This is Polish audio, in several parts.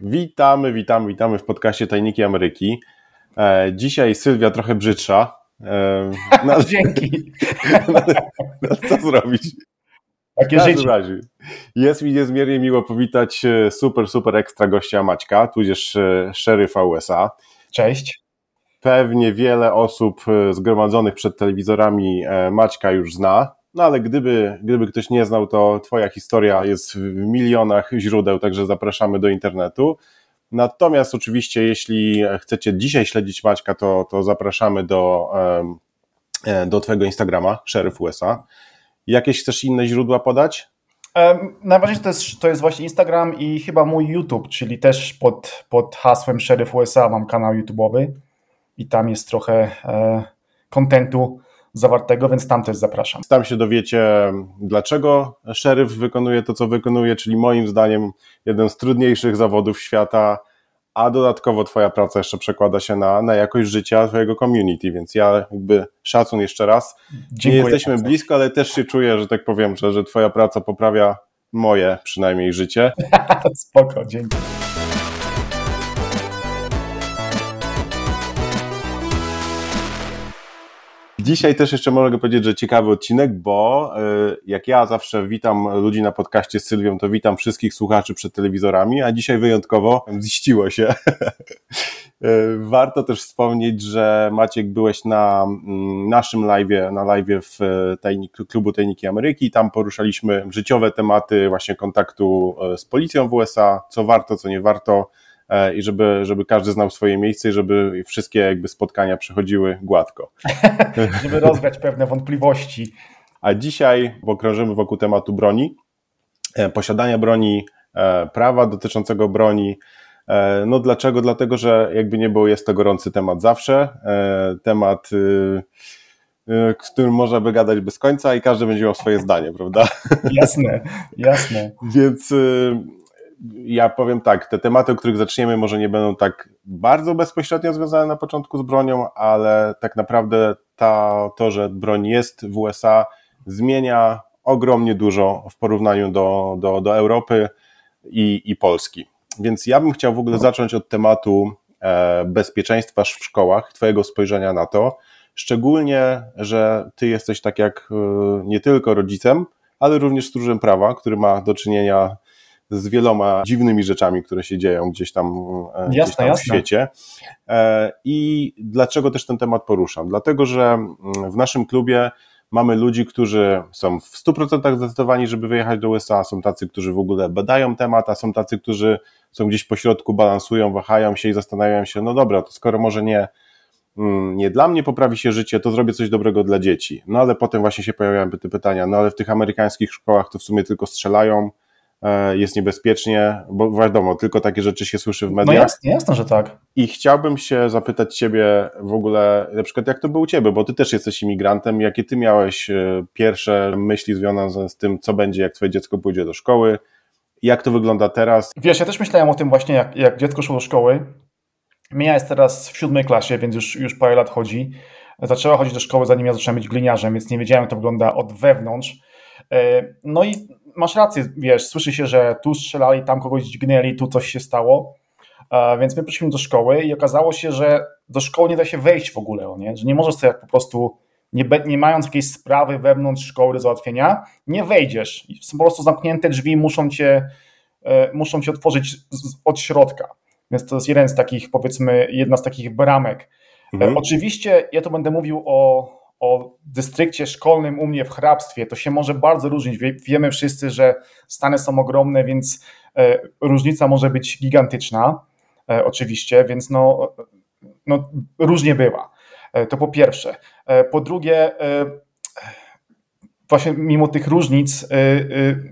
Witamy, witamy, witamy w podcaście Tajniki Ameryki. E, dzisiaj Sylwia trochę brzydsza. E, no, Dzięki. No, no, co zrobić? Takie życie. Razie. Jest mi niezmiernie miło powitać e, super, super ekstra gościa Maćka, tudzież e, szeryfa USA. Cześć. Pewnie wiele osób e, zgromadzonych przed telewizorami Maćka już zna. No ale gdyby, gdyby ktoś nie znał, to Twoja historia jest w milionach źródeł, także zapraszamy do internetu. Natomiast oczywiście, jeśli chcecie dzisiaj śledzić Maćka, to, to zapraszamy do, e, do Twojego Instagrama, Sheriff USA. Jakieś chcesz inne źródła podać? Najważniejsze to jest, to jest właśnie Instagram i chyba mój YouTube, czyli też pod, pod hasłem Sheriff USA mam kanał YouTube'owy i tam jest trochę kontentu zawartego, więc tam też zapraszam. Tam się dowiecie, dlaczego szeryf wykonuje to, co wykonuje, czyli moim zdaniem jeden z trudniejszych zawodów świata, a dodatkowo Twoja praca jeszcze przekłada się na, na jakość życia Twojego community, więc ja jakby szacun jeszcze raz. Dziękuję Nie jesteśmy bardzo. blisko, ale też się czuję, że tak powiem, że, że Twoja praca poprawia moje przynajmniej życie. Spoko, dzięki. Dzisiaj też jeszcze mogę powiedzieć, że ciekawy odcinek, bo e, jak ja zawsze witam ludzi na podcaście z Sylwią, to witam wszystkich słuchaczy przed telewizorami, a dzisiaj wyjątkowo ziściło się. E, warto też wspomnieć, że Maciek byłeś na mm, naszym live, na live w e, tajnik, klubu Tajniki Ameryki. Tam poruszaliśmy życiowe tematy właśnie kontaktu z policją w USA, co warto, co nie warto i żeby, żeby każdy znał swoje miejsce i żeby wszystkie jakby spotkania przechodziły gładko. żeby rozwiać pewne wątpliwości. A dzisiaj okrążymy wokół tematu broni, e, posiadania broni, e, prawa dotyczącego broni. No dlaczego? Dlatego, że jakby nie było, jest to gorący temat zawsze. Temat, z którym można by gadać bez końca i każdy będzie miał swoje zdanie, prawda? Jasne, jasne. Więc ja powiem tak, te tematy, o których zaczniemy, może nie będą tak bardzo bezpośrednio związane na początku z bronią, ale tak naprawdę ta, to, że broń jest w USA, zmienia ogromnie dużo w porównaniu do, do, do Europy i, i Polski. Więc ja bym chciał w ogóle zacząć od tematu e, bezpieczeństwa w szkołach, Twojego spojrzenia na to. Szczególnie, że Ty jesteś tak jak e, nie tylko rodzicem, ale również stróżem prawa, który ma do czynienia z wieloma dziwnymi rzeczami, które się dzieją gdzieś tam, jasne, gdzieś tam w świecie. E, I dlaczego też ten temat poruszam? Dlatego, że mm, w naszym klubie mamy ludzi, którzy są w 100% zdecydowani, żeby wyjechać do USA, są tacy, którzy w ogóle badają temat, a są tacy, którzy są gdzieś po środku, balansują, wahają się i zastanawiają się, no dobra, to skoro może nie mm, nie dla mnie poprawi się życie, to zrobię coś dobrego dla dzieci. No ale potem właśnie się pojawiają te pytania, no ale w tych amerykańskich szkołach to w sumie tylko strzelają, E, jest niebezpiecznie, bo wiadomo, tylko takie rzeczy się słyszy w mediach. No jasne, jasne, że tak. I chciałbym się zapytać Ciebie w ogóle, na przykład jak to było u Ciebie, bo Ty też jesteś imigrantem, jakie Ty miałeś e, pierwsze myśli związane z tym, co będzie, jak Twoje dziecko pójdzie do szkoły, jak to wygląda teraz? Wiesz, ja też myślałem o tym właśnie, jak, jak dziecko szło do szkoły. Mia jest teraz w siódmej klasie, więc już, już parę lat chodzi. Zaczęła chodzić do szkoły, zanim ja zacząłem być gliniarzem, więc nie wiedziałem, jak to wygląda od wewnątrz. E, no i masz rację, wiesz, słyszy się, że tu strzelali, tam kogoś dźgnęli, tu coś się stało, więc my poszliśmy do szkoły i okazało się, że do szkoły nie da się wejść w ogóle, nie? że nie możesz sobie po prostu, nie, nie mając jakiejś sprawy wewnątrz szkoły do załatwienia, nie wejdziesz. Są po prostu zamknięte drzwi, muszą cię, e, muszą cię otworzyć od środka. Więc to jest jeden z takich, powiedzmy, jedna z takich bramek. E, mhm. Oczywiście ja to będę mówił o o dystrykcie szkolnym u mnie w hrabstwie, to się może bardzo różnić. Wiemy wszyscy, że Stany są ogromne, więc e, różnica może być gigantyczna, e, oczywiście, więc no, no różnie bywa. E, to po pierwsze. Po drugie, właśnie mimo tych różnic,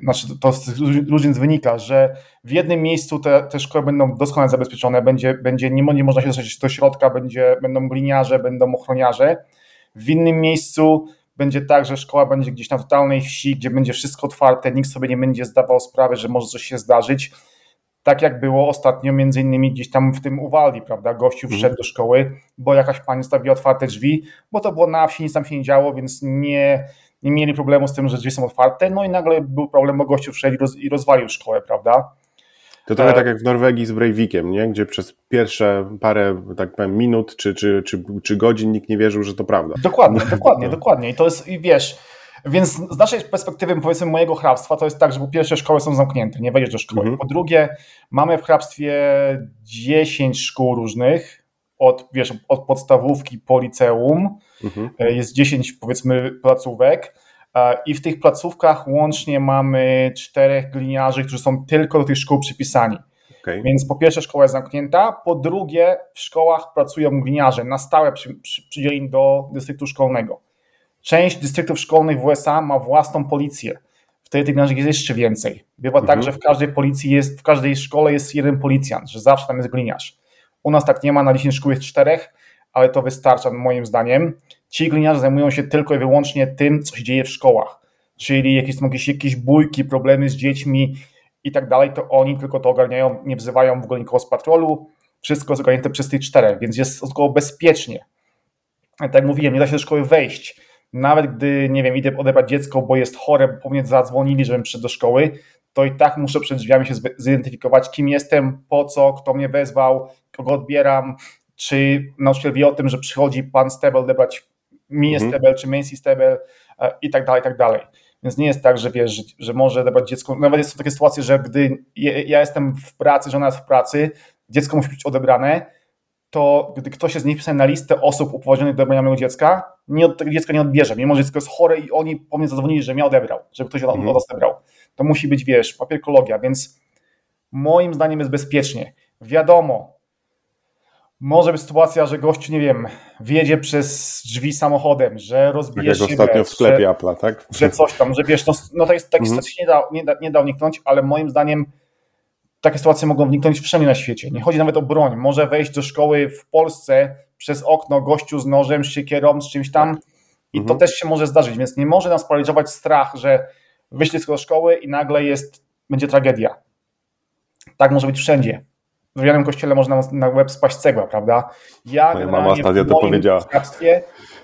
znaczy to z różnic wynika, że w jednym miejscu te, te szkoły będą doskonale zabezpieczone, będzie, będzie nie, nie można się dostać do środka, będzie, będą gliniarze, będą ochroniarze, w innym miejscu będzie tak, że szkoła będzie gdzieś na totalnej wsi, gdzie będzie wszystko otwarte, nikt sobie nie będzie zdawał sprawy, że może coś się zdarzyć. Tak jak było ostatnio, między innymi gdzieś tam w tym Uwaldi, prawda? Gościu mhm. wszedł do szkoły, bo jakaś pani stawiła otwarte drzwi, bo to było na wsi, nic tam się nie działo, więc nie, nie mieli problemu z tym, że drzwi są otwarte. No i nagle był problem, bo gościu wszedł i, roz, i rozwalił szkołę, prawda? To trochę tak jak w Norwegii z Breivikiem, nie? gdzie przez pierwsze parę tak powiem, minut czy, czy, czy, czy godzin nikt nie wierzył, że to prawda. Dokładnie, dokładnie, dokładnie. I to jest, i wiesz, więc z naszej perspektywy, powiedzmy, mojego hrabstwa, to jest tak, że po pierwsze szkoły są zamknięte, nie wejdziesz do szkoły. Mhm. Po drugie, mamy w hrabstwie 10 szkół różnych, od, wiesz, od podstawówki po liceum. Mhm. E, jest 10, powiedzmy, placówek. E, I w tych placówkach łącznie mamy czterech gliniarzy, którzy są tylko do tych szkół przypisani. Okay. Więc po pierwsze szkoła jest zamknięta, po drugie w szkołach pracują gliniarze na stałe przy, przy, przydzieleni do dystryktu szkolnego. Część dystryktów szkolnych w USA ma własną policję. Wtedy tych gliniarzy jest jeszcze więcej. Bywa tak, mhm. tak, że w każdej policji jest, w każdej szkole jest jeden policjant, że zawsze tam jest gliniarz. U nas tak nie ma, na 10 szkół jest czterech, ale to wystarcza moim zdaniem. Ci gliniarze zajmują się tylko i wyłącznie tym, co się dzieje w szkołach. Czyli jakieś, jakieś, jakieś bójki, problemy z dziećmi i tak dalej, to oni tylko to ogarniają, nie wzywają w ogóle nikogo z patrolu. Wszystko jest ogarnięte przez tych czterech, więc jest około bezpiecznie. Tak jak mówiłem, nie da się do szkoły wejść. Nawet gdy, nie wiem, idę odebrać dziecko, bo jest chore, bo mnie zadzwonili, żebym przyszedł do szkoły, to i tak muszę przed drzwiami się zidentyfikować, kim jestem, po co, kto mnie wezwał, kogo odbieram, czy nauczyciel wie o tym, że przychodzi pan Stebel odebrać mi mhm. Stebel, czy Macy Stebel i tak dalej, i tak dalej. Więc nie jest tak, że wiesz, że, że może odebrać dziecko. Nawet są takie sytuacje, że gdy ja jestem w pracy, żona jest w pracy, dziecko musi być odebrane, to gdy ktoś jest wpisany na listę osób upoważnionych do odebrania mojego dziecka, nie, tego dziecka nie odbierze, mimo że dziecko jest chore i oni po mnie zadzwonili, że mnie odebrał, żeby ktoś mhm. od nas odebrał. To musi być, wiesz, papierkologia, więc moim zdaniem jest bezpiecznie. Wiadomo, może być sytuacja, że gościu, nie wiem, wjedzie przez drzwi samochodem, że rozbije tak jak ostatnio w sklepie że, Apple, tak? Że coś tam, że wiesz, no, no to jest, taki mhm. nie da, nie, da, nie da uniknąć, ale moim zdaniem takie sytuacje mogą wniknąć wszędzie na świecie. Nie chodzi nawet o broń. Może wejść do szkoły w Polsce przez okno gościu z nożem, z siekierą, z czymś tam i mhm. to też się może zdarzyć, więc nie może nas paraliżować strach, że wyślij do szkoły i nagle jest, będzie tragedia. Tak może być wszędzie. W drewnianym kościele można na web spaść cegła, prawda? Ja Moja mama ostatnio to powiedziała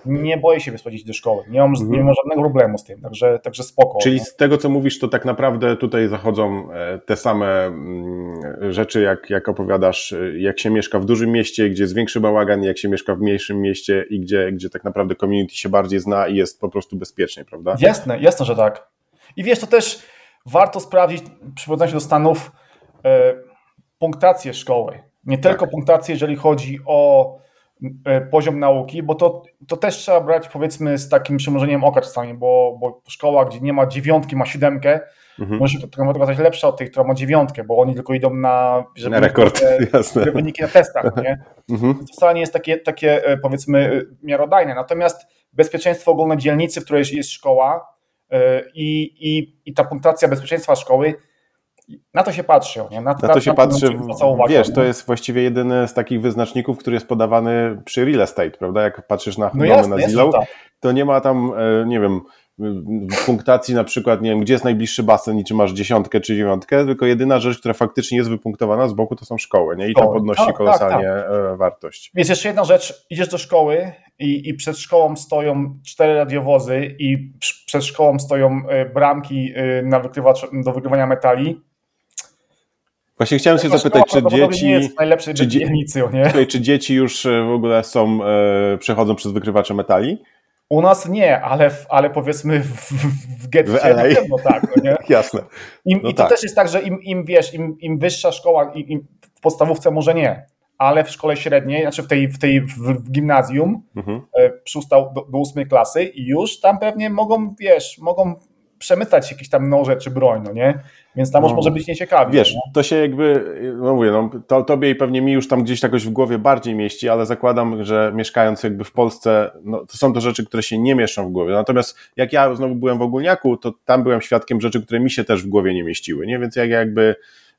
nie boję się wysłać do szkoły. Nie mam, mhm. nie mam żadnego problemu z tym, także, także spoko. Czyli z tego, co mówisz, to tak naprawdę tutaj zachodzą e, te same mm, rzeczy, jak, jak opowiadasz, e, jak się mieszka w dużym mieście, gdzie jest większy bałagan, jak się mieszka w mniejszym mieście i gdzie, gdzie tak naprawdę community się bardziej zna i jest po prostu bezpiecznie, prawda? Jasne, jasne, że tak. I wiesz, to też warto sprawdzić, przychodząc się do Stanów, e, punktację szkoły. Nie tylko tak. punktację, jeżeli chodzi o E, poziom nauki, bo to, to też trzeba brać powiedzmy z takim przymrużeniem oka czasami, bo, bo szkoła, gdzie nie ma dziewiątki, ma siódemkę, mhm. może się to okazać lepsza od tej, która ma dziewiątkę, bo oni tylko idą na, na rekord, te, jasne. wyniki na testach, nie? Mhm. To wcale nie jest takie, takie e, powiedzmy miarodajne, natomiast bezpieczeństwo ogólne dzielnicy, w której jest szkoła e, i, i, i ta punktacja bezpieczeństwa szkoły na to się patrzy. Nie? Na, na to się patrzy, wiesz, to jest właściwie jedyny z takich wyznaczników, który jest podawany przy real estate, prawda? Jak patrzysz na no domy na Zillow, tak. to nie ma tam, e, nie wiem, punktacji na przykład, nie wiem, gdzie jest najbliższy basen i czy masz dziesiątkę czy dziewiątkę, tylko jedyna rzecz, która faktycznie jest wypunktowana z boku, to są szkoły, nie? I to podnosi tak, kolosalnie tak, tak. wartość. Więc jeszcze jedna rzecz, idziesz do szkoły i, i przed szkołą stoją cztery radiowozy i przed szkołą stoją e, bramki na wykrywacz, do wykrywania metali, Właśnie chciałem się zapytać, czy dzieci. Nie jest najlepszej czy, nie? czy dzieci już e, w ogóle są, e, przechodzą przez wykrywacze metali? U nas nie, ale, ale powiedzmy w, w getcie w na pewno tak. No nie? Jasne. Im, no I to tak. też jest tak, że im, im wiesz, im, im wyższa szkoła, im, im w podstawówce może nie, ale w szkole średniej, znaczy w tej, w tej w, gimnazjum, mhm. E, do, do ósmej klasy i już tam pewnie mogą, wiesz, mogą przemycać jakieś tam noże czy broń, no nie? Więc tam no. może być nieciekawie. Wiesz, to się jakby, no mówię, no, to, tobie i pewnie mi już tam gdzieś jakoś w głowie bardziej mieści, ale zakładam, że mieszkając jakby w Polsce, no, to są to rzeczy, które się nie mieszczą w głowie. Natomiast jak ja znowu byłem w Ogólniaku, to tam byłem świadkiem rzeczy, które mi się też w głowie nie mieściły, nie? Więc jak jakby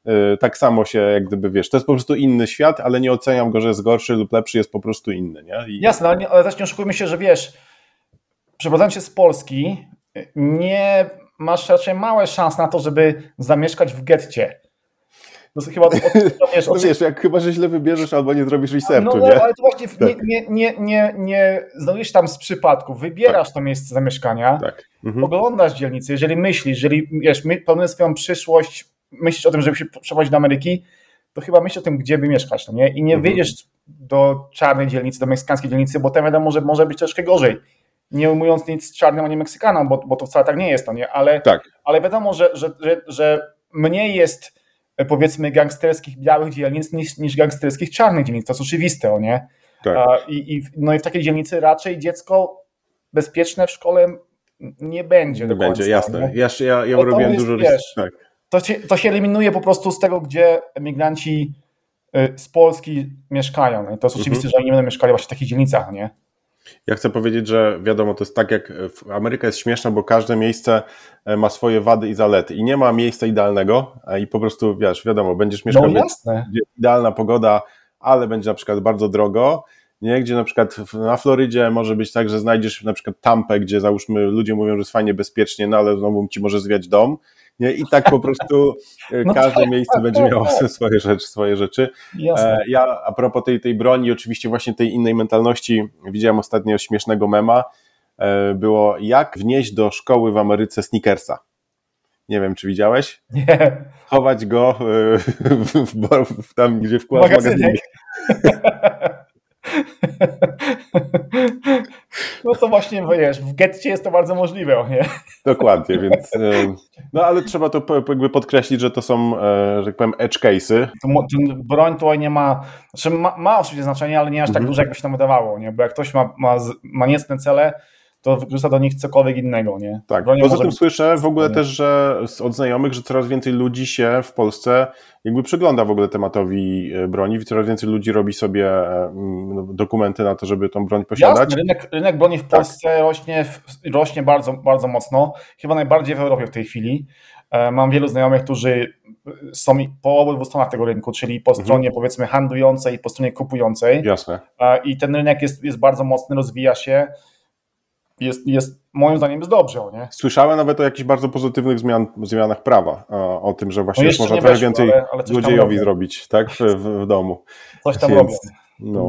y, tak samo się, jak gdyby, wiesz, to jest po prostu inny świat, ale nie oceniam go, że jest gorszy lub lepszy, jest po prostu inny, nie? I... Jasne, ale, nie, ale też nie oszukujmy się, że wiesz, przeprowadzając się z Polski, nie masz raczej małe szanse na to, żeby zamieszkać w getcie. To chyba, wiesz, no wiesz, jak chyba, że źle wybierzesz albo nie zrobisz researchu, no, nie? ale to właśnie tak. nie, nie, nie, nie, nie znajdujesz tam z przypadku, wybierasz tak. to miejsce zamieszkania, tak. mhm. oglądasz dzielnicę, jeżeli myślisz, jeżeli wiesz, planujesz swoją przyszłość myślisz o tym, żeby się przeprowadzić do Ameryki, to chyba myśl o tym, gdzie by mieszkać, no nie? I nie mhm. wyjdziesz do czarnej dzielnicy, do meksykańskiej dzielnicy, bo tam wiadomo, że może być troszkę gorzej. Nie ujmując nic czarnym ani Meksykanom, bo, bo to wcale tak nie jest, no nie? Ale, tak. ale wiadomo, że, że, że, że mniej jest powiedzmy gangsterskich białych dzielnic niż, niż gangsterskich czarnych dzielnic. To jest oczywiste, o nie? Tak. I, i, no i w takiej dzielnicy raczej dziecko bezpieczne w szkole nie będzie. Nie będzie, jasne. Nie? Ja, ja, ja robiłem jest, dużo... Wiesz, tak. to, się, to się eliminuje po prostu z tego, gdzie emigranci y, z Polski mieszkają. No I to jest oczywiste, mhm. że oni nie będą mieszkali właśnie w takich dzielnicach, nie? Ja chcę powiedzieć, że wiadomo, to jest tak jak Ameryka jest śmieszna, bo każde miejsce e, ma swoje wady i zalety i nie ma miejsca idealnego i po prostu, wiesz, wiadomo, będziesz mieszkał, no, jasne. idealna pogoda, ale będzie na przykład bardzo drogo, nie? gdzie na przykład na Florydzie może być tak, że znajdziesz na przykład Tampę, gdzie załóżmy ludzie mówią, że jest fajnie bezpiecznie, no ale znowu ci może zwiać dom, nie? I tak po prostu e, no każde tak, miejsce tak, będzie tak, miało tak. swoje rzeczy. Swoje rzeczy. Jasne. Ja a propos tej, tej broni, oczywiście właśnie tej innej mentalności, widziałem ostatnio śmiesznego mema, e, było jak wnieść do szkoły w Ameryce sneakersa. Nie wiem, czy widziałeś? Nie. Chować go e, w, w, w, tam, gdzie wkładasz magazynek. No to właśnie, wiesz, w getcie jest to bardzo możliwe, nie? Dokładnie, więc no ale trzeba to jakby podkreślić, że to są, e, że tak powiem, edge case'y. Broń tutaj nie ma, znaczy ma, ma oczywiście znaczenie, ale nie aż tak mhm. duże, jakby się tam wydawało, nie? Bo jak ktoś ma, ma, ma niecne cele, to wykorzysta do nich cokolwiek innego, nie? Tak, poza tym być... słyszę w ogóle też, że od znajomych, że coraz więcej ludzi się w Polsce jakby przygląda w ogóle tematowi e, broni, coraz więcej ludzi robi sobie e, no, dokumenty na to, żeby tą broń posiadać. Jasne, rynek, rynek broni w tak. Polsce tak. rośnie, rośnie bardzo, bardzo mocno, chyba najbardziej w Europie w tej chwili. E, mam wielu znajomych, którzy są po obydwu stronach tego rynku, czyli po mhm. stronie powiedzmy handlującej i po stronie kupującej. Jasne. I ten rynek jest, jest bardzo mocny, rozwija się jest, jest moim zdaniem jest dobrze. Nie? Słyszałem nawet o jakichś bardzo pozytywnych zmian, zmianach prawa, o tym, że właśnie no można trochę weszło, więcej ale, ale złodziejowi zrobić tak, w, w, domu. Coś tam Więc, robią. No.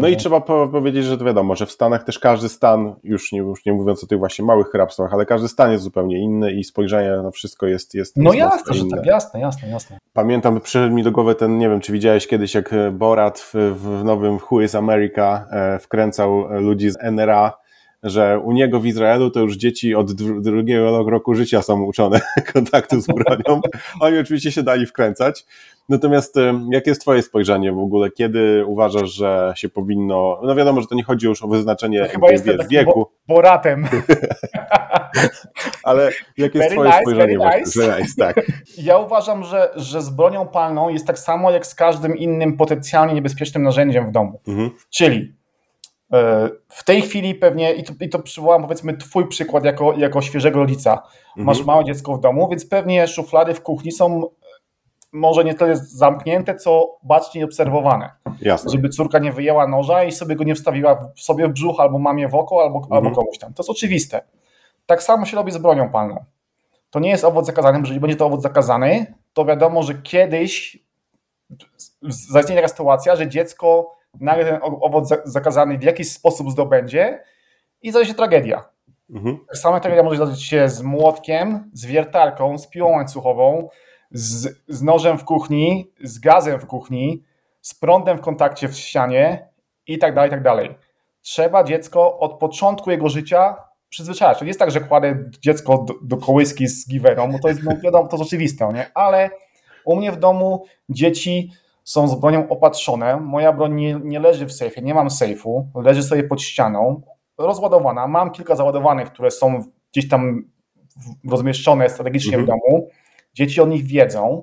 no i trzeba powiedzieć, że to wiadomo, że w Stanach też każdy stan, już nie, już nie mówiąc o tych właśnie małych hrabstwach, ale każdy stan jest zupełnie inny i spojrzenie na wszystko jest, jest No jasne, że tak, jasne, jasne, jasne. Pamiętam, przyszedł mi do głowy ten, nie wiem, czy widziałeś kiedyś, jak Borat w, w nowym Who is America e, wkręcał ludzi z NRA że u niego w Izraelu to już dzieci od drugiego roku życia są uczone kontaktu z bronią. Oni oczywiście się dali wkręcać. Natomiast jakie jest Twoje spojrzenie w ogóle? Kiedy uważasz, że się powinno. No wiadomo, że to nie chodzi już o wyznaczenie chyba wiesz, wieku. Bo, boratem. Ale jakie jest Twoje nice, spojrzenie? Nice. Nice, tak. Ja uważam, że, że z bronią palną jest tak samo jak z każdym innym potencjalnie niebezpiecznym narzędziem w domu. Mhm. Czyli w tej chwili pewnie, i to, i to przywołam powiedzmy twój przykład jako, jako świeżego rodzica, mhm. masz małe dziecko w domu, więc pewnie szuflady w kuchni są może nie tyle zamknięte, co bacznie obserwowane. Jasne. Żeby córka nie wyjęła noża i sobie go nie wstawiła sobie w brzuch albo mamie w oko, albo, mhm. albo komuś tam. To jest oczywiste. Tak samo się robi z bronią palną. To nie jest owoc zakazany, jeżeli będzie to owoc zakazany, to wiadomo, że kiedyś zaistnieje taka sytuacja, że dziecko nagle ten owoc zakazany w jakiś sposób zdobędzie i zdarzy się tragedia. Mhm. Tak samo tragedia może zdarzyć się z młotkiem, z wiertarką, z piłą łańcuchową, z, z nożem w kuchni, z gazem w kuchni, z prądem w kontakcie w ścianie i tak dalej, i tak dalej. Trzeba dziecko od początku jego życia przyzwyczajać. To nie jest tak, że kładę dziecko do, do kołyski z giwerą, bo to jest, no wiadomo, to jest oczywiste, nie? ale u mnie w domu dzieci są z bronią opatrzone. Moja broń nie, nie leży w sejfie, nie mam sejfu, leży sobie pod ścianą, rozładowana. Mam kilka załadowanych, które są gdzieś tam rozmieszczone strategicznie mhm. w domu. Dzieci o nich wiedzą,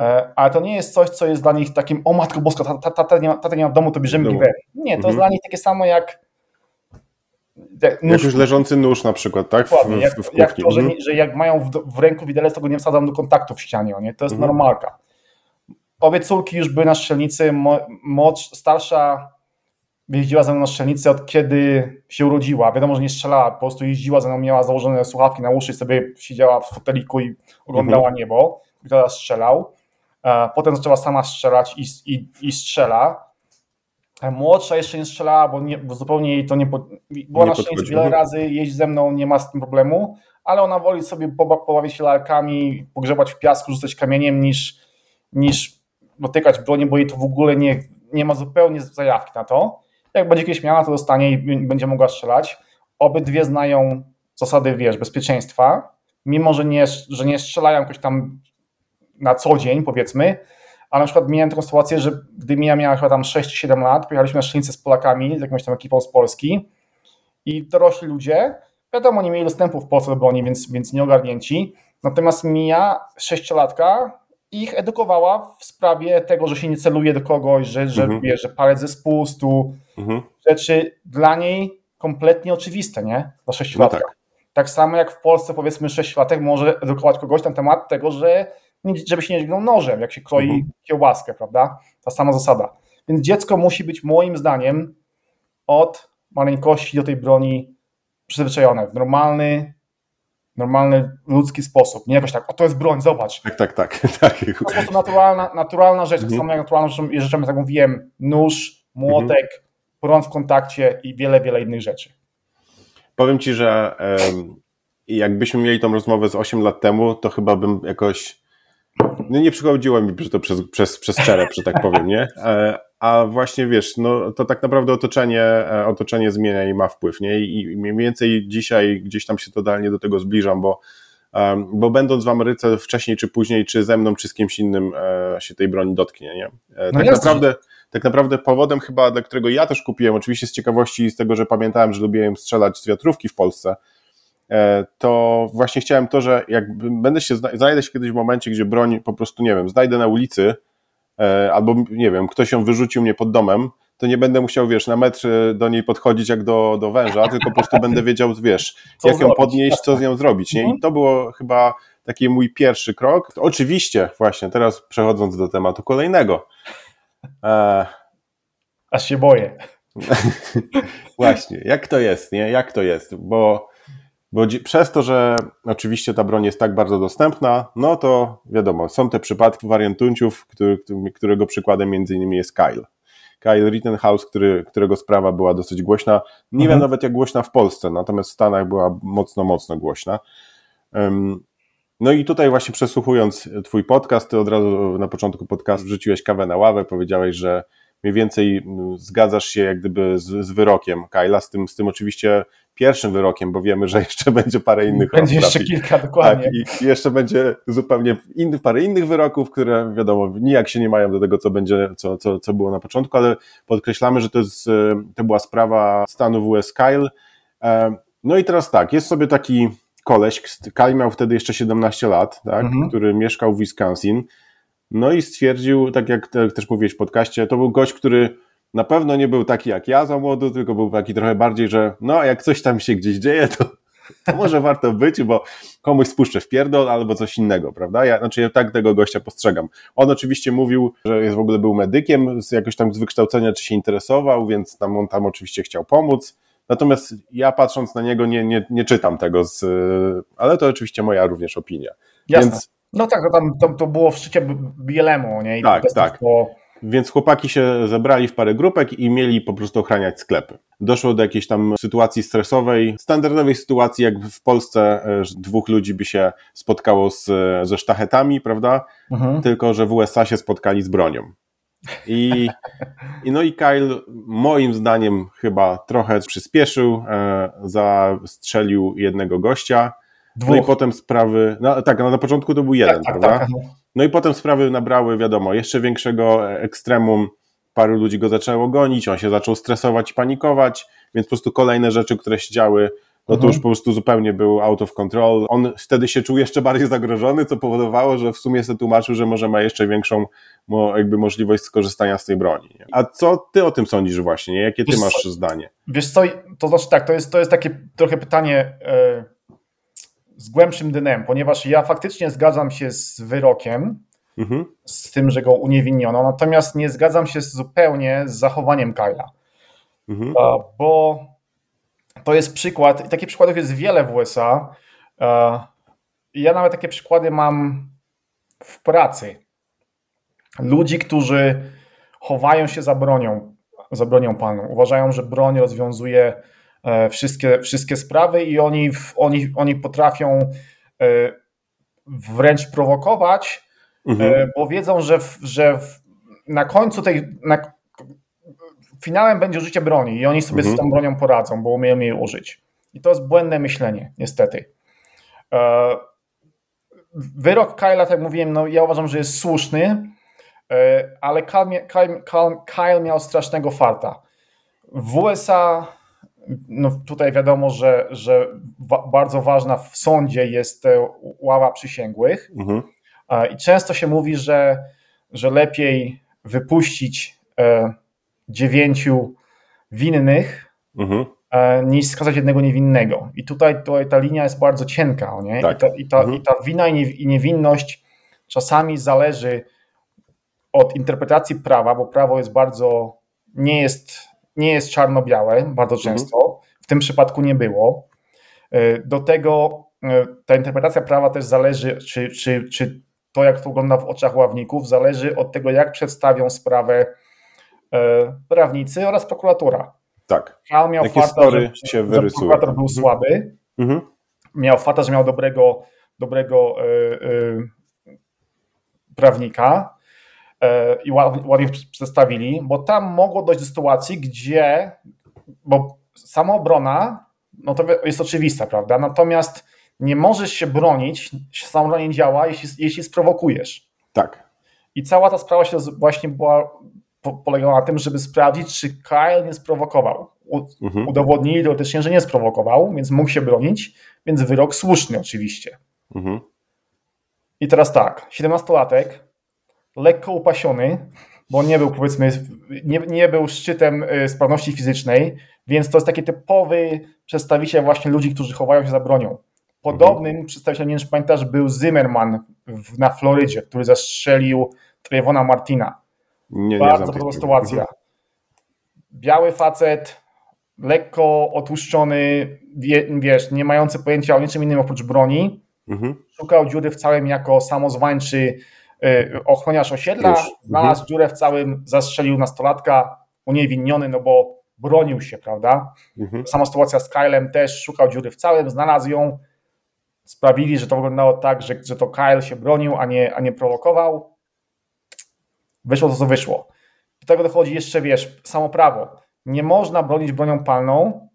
e, ale to nie jest coś, co jest dla nich takim, o matko boska, tata, tata, nie, ma, tata nie ma w domu, to bierzemy giwery. Nie, to mhm. jest dla nich takie samo jak nóż. Jak już leżący nóż na przykład, tak? W, w, jak, w jak to, że, mhm. że, jak mają w, w, ręku widelec, to go nie wsadzam do kontaktu w ścianie, nie? to jest mhm. normalka. Obie córki już były na strzelnicy. Młodsz, starsza jeździła ze mną na strzelnicy od kiedy się urodziła. Wiadomo, że nie strzelała, po prostu jeździła ze mną, miała założone słuchawki na uszy, sobie siedziała w foteliku i oglądała mhm. niebo. I teraz strzelał. Potem zaczęła sama strzelać i, i, i strzela. Młodsza jeszcze nie strzelała, bo, nie, bo zupełnie jej to nie. Była nie na szczęście wiele razy jeść ze mną, nie ma z tym problemu, ale ona woli sobie pobawić się lalkami, pogrzebać w piasku, rzucać kamieniem, niż, niż dotykać broni, bo jej to w ogóle nie, nie ma zupełnie zajawki na to. Jak będzie kiedyś miała, to dostanie i będzie mogła strzelać. Obydwie znają zasady, wiesz, bezpieczeństwa, mimo że nie, że nie strzelają jakoś tam na co dzień, powiedzmy, ale na przykład miałem taką sytuację, że gdy Mia miała chyba tam 6-7 lat, pojechaliśmy na szczelnicę z Polakami, z jakąś tam ekipą z Polski i dorośli ludzie, wiadomo, nie mieli dostępu w Polsce do broni, więc, więc nie ogarnięci, natomiast Mia, sześciolatka, ich edukowała w sprawie tego, że się nie celuje do kogoś, że, że, mhm. wie, że palec ze spustu, mhm. rzeczy dla niej kompletnie oczywiste, nie? Dla sześciolatka. No tak. tak. samo jak w Polsce powiedzmy sześciolatek może edukować kogoś na temat tego, że żeby się nie dźgnął nożem, jak się kroi mhm. kiełbaskę, prawda? Ta sama zasada. Więc dziecko musi być moim zdaniem od maleńkości do tej broni przyzwyczajone w normalny, normalny ludzki sposób. Nie jakoś tak, o to jest broń, zobacz. Tak, tak, tak. tak. To jest naturalna, naturalna rzecz, mhm. tak samo jak naturalną rzeczą, jak mówiłem, nóż, młotek, mhm. prąd w kontakcie i wiele, wiele innych rzeczy. Powiem Ci, że jakbyśmy mieli tą rozmowę z 8 lat temu, to chyba bym jakoś no nie przychodziło mi to przez, przez, przez czerep, że tak powiem, nie? E, a właśnie wiesz, no to tak naprawdę otoczenie, e, otoczenie zmienia i ma wpływ, nie? I mniej więcej dzisiaj gdzieś tam się totalnie do tego zbliżam, bo, bo będąc w Ameryce wcześniej czy później, czy ze mną, czy z kimś innym e, się tej broni dotknie, nie? No tak no naprawdę tak naprawdę powodem chyba, dla którego ja też kupiłem, oczywiście z ciekawości z tego, że pamiętałem, że lubiłem strzelać z wiatrówki w Polsce, to właśnie chciałem to, że jak będę się, znajdę się kiedyś w momencie, gdzie broń po prostu, nie wiem, znajdę na ulicy, e, albo nie wiem, ktoś ją wyrzucił mnie pod domem, to nie będę musiał, wiesz, na metr do niej podchodzić jak do, do węża, tylko po prostu będę wiedział, wiesz, co jak zrobić? ją podnieść, co z nią zrobić, nie? I mhm. to było chyba taki mój pierwszy krok. Oczywiście, właśnie, teraz przechodząc do tematu kolejnego. E... Aż się boję. właśnie, jak to jest, nie? Jak to jest? Bo bo przez to, że oczywiście ta broń jest tak bardzo dostępna, no to wiadomo, są te przypadki wariantunciów, który, którego przykładem między innymi jest Kyle. Kyle Rittenhouse, który, którego sprawa była dosyć głośna. Nie mhm. wiem nawet jak głośna w Polsce, natomiast w Stanach była mocno, mocno głośna. No i tutaj właśnie przesłuchując Twój podcast, Ty od razu na początku podcastu wrzuciłeś kawę na ławę, powiedziałeś, że mniej więcej mm, zgadzasz się jak gdyby z, z wyrokiem Kyla, z tym, z tym oczywiście pierwszym wyrokiem, bo wiemy, że jeszcze będzie parę innych Będzie jeszcze kilka, dokładnie. Tak, i jeszcze będzie zupełnie inny, parę innych wyroków, które wiadomo, nijak się nie mają do tego, co będzie, co, co, co było na początku, ale podkreślamy, że to, jest, to była sprawa stanu WS Kyle. E, no i teraz tak, jest sobie taki koleś, Kyle miał wtedy jeszcze 17 lat, tak, mhm. który mieszkał w Wisconsin, no i stwierdził, tak jak też mówiłeś w podcaście, to był gość, który na pewno nie był taki jak ja za młodu, tylko był taki trochę bardziej, że no jak coś tam się gdzieś dzieje, to, to może warto być, bo komuś spuszczę w pierdol albo coś innego, prawda? Ja, znaczy ja tak tego gościa postrzegam. On oczywiście mówił, że jest w ogóle był medykiem, z, jakoś tam z wykształcenia czy się interesował, więc tam on tam oczywiście chciał pomóc. Natomiast ja patrząc na niego nie, nie, nie czytam tego, z, ale to oczywiście moja również opinia. Jasne. Więc, no tak, to tam to, to było w szczycie Bielemu, nie? I tak, tak. Więc chłopaki się zebrali w parę grupek i mieli po prostu ochraniać sklepy. Doszło do jakiejś tam sytuacji stresowej, standardowej sytuacji, jak w Polsce e, dwóch ludzi by się spotkało z, ze sztachetami, prawda? Mhm. Tylko, że w USA się spotkali z bronią. I, I, no i Kyle moim zdaniem chyba trochę przyspieszył, e, zastrzelił jednego gościa. Dwóch. No i potem sprawy. No, tak, no, na początku to był jeden, tak, tak prawda? Tak. No i potem sprawy nabrały, wiadomo, jeszcze większego ekstremum. Paru ludzi go zaczęło gonić, on się zaczął stresować i panikować, więc po prostu kolejne rzeczy, które się działy, no to mhm. już po prostu zupełnie był out of control. On wtedy się czuł jeszcze bardziej zagrożony, co powodowało, że w sumie sobie tłumaczył, że może ma jeszcze większą jakby możliwość skorzystania z tej broni. A co ty o tym sądzisz właśnie? Jakie ty wiesz masz co, zdanie? Wiesz co, to znaczy tak, to jest, to jest takie trochę pytanie... Yy z głębszym dnem, ponieważ ja faktycznie zgadzam się z wyrokiem, mhm. z tym, że go uniewinniono, natomiast nie zgadzam się zupełnie z zachowaniem Kyla. Mhm. Bo to jest przykład, i takich przykładów jest wiele w USA. Ja nawet takie przykłady mam w pracy. Ludzi, którzy chowają się za bronią, za bronią palną. Uważają, że broń rozwiązuje wszystkie, wszystkie sprawy i oni, oni, oni potrafią e, wręcz prowokować, mhm. bo wiedzą, że, że na końcu tej, na, finałem będzie użycie broni i oni sobie mhm. z tą bronią poradzą, bo umieją jej użyć. I to jest błędne myślenie, niestety. Wyrok Kyla, tak jak mówiłem, no ja uważam, że jest słuszny, e, ale Kyle, Kyle, Kyle miał strasznego farta. W USA, no tutaj wiadomo, że, że bardzo ważna w sądzie jest ława przysięgłych mhm. i często się mówi, że, że lepiej wypuścić e, dziewięciu winnych, mhm E, niż skazać jednego niewinnego. I tutaj, tutaj ta linia jest bardzo cienka. Nie? Tak. I, ta, i, ta, mhm. I ta wina i niewinność czasami zależy od interpretacji prawa, bo prawo jest bardzo, nie jest, nie jest czarno-białe bardzo mhm. często. Mhm. W tym przypadku nie było. E, do tego e, ta interpretacja prawa też zależy, czy, czy, czy to, jak to wygląda w oczach ławników, zależy od tego, jak przedstawią sprawę prawnicy oraz prokuratura. Tak. Kal miał Jakie farta, że, się że prokurator był mhm. słaby. Mhm. Miał farta, że miał dobrego, dobrego prawnika i ładnie przedstawili, bo tam mogło dojść do sytuacji, gdzie, bo samoobrona, no to jest oczywista, prawda? Natomiast nie możesz się bronić, samoobrona nie działa, jeśli, jeśli sprowokujesz. Tak. I cała ta sprawa się właśnie była polegał na tym, żeby sprawdzić, czy Kyle nie sprowokował. U, mhm. Udowodnili teoretycznie, że nie sprowokował, więc mógł się bronić, więc wyrok słuszny oczywiście. Mhm. I teraz tak, 17-latek, lekko upasiony, bo nie był powiedzmy, nie, nie był szczytem y, sprawności fizycznej, więc to jest taki typowy przedstawiciel właśnie ludzi, którzy chowają się za bronią. Podobnym mhm. przedstawicielem, nie wiem, czy pamiętasz, był Zimmerman w, na Florydzie, który zastrzelił Trevona Martina. Nie, Bardzo prosta sytuacja. Biały facet, lekko otłuszczony, wie, wiesz, nie mający pojęcia o niczym innym oprócz broni. Mhm. Szukał dziury w całym jako samozwańczy ochroniarz osiedla. Już. Znalazł mhm. dziurę w całym, zastrzelił nastolatka, uniewinniony, no bo bronił się, prawda? Mhm. Sama sytuacja z Kylem też szukał dziury w całym, znalazł ją. Sprawili, że to wyglądało tak, że, że to Kyle się bronił, a nie, a nie prowokował wyszło to, co wyszło. Do tego dochodzi jeszcze, wiesz, samo prawo. Nie można bronić bronią palną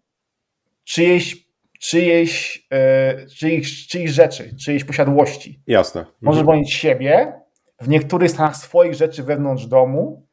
czyjejś, czyjejś, yy, czyjejś, czyjejś rzeczy, czyjejś posiadłości. Jasne. Możesz mhm. bronić siebie, w niektórych stanach swoich rzeczy wewnątrz domu,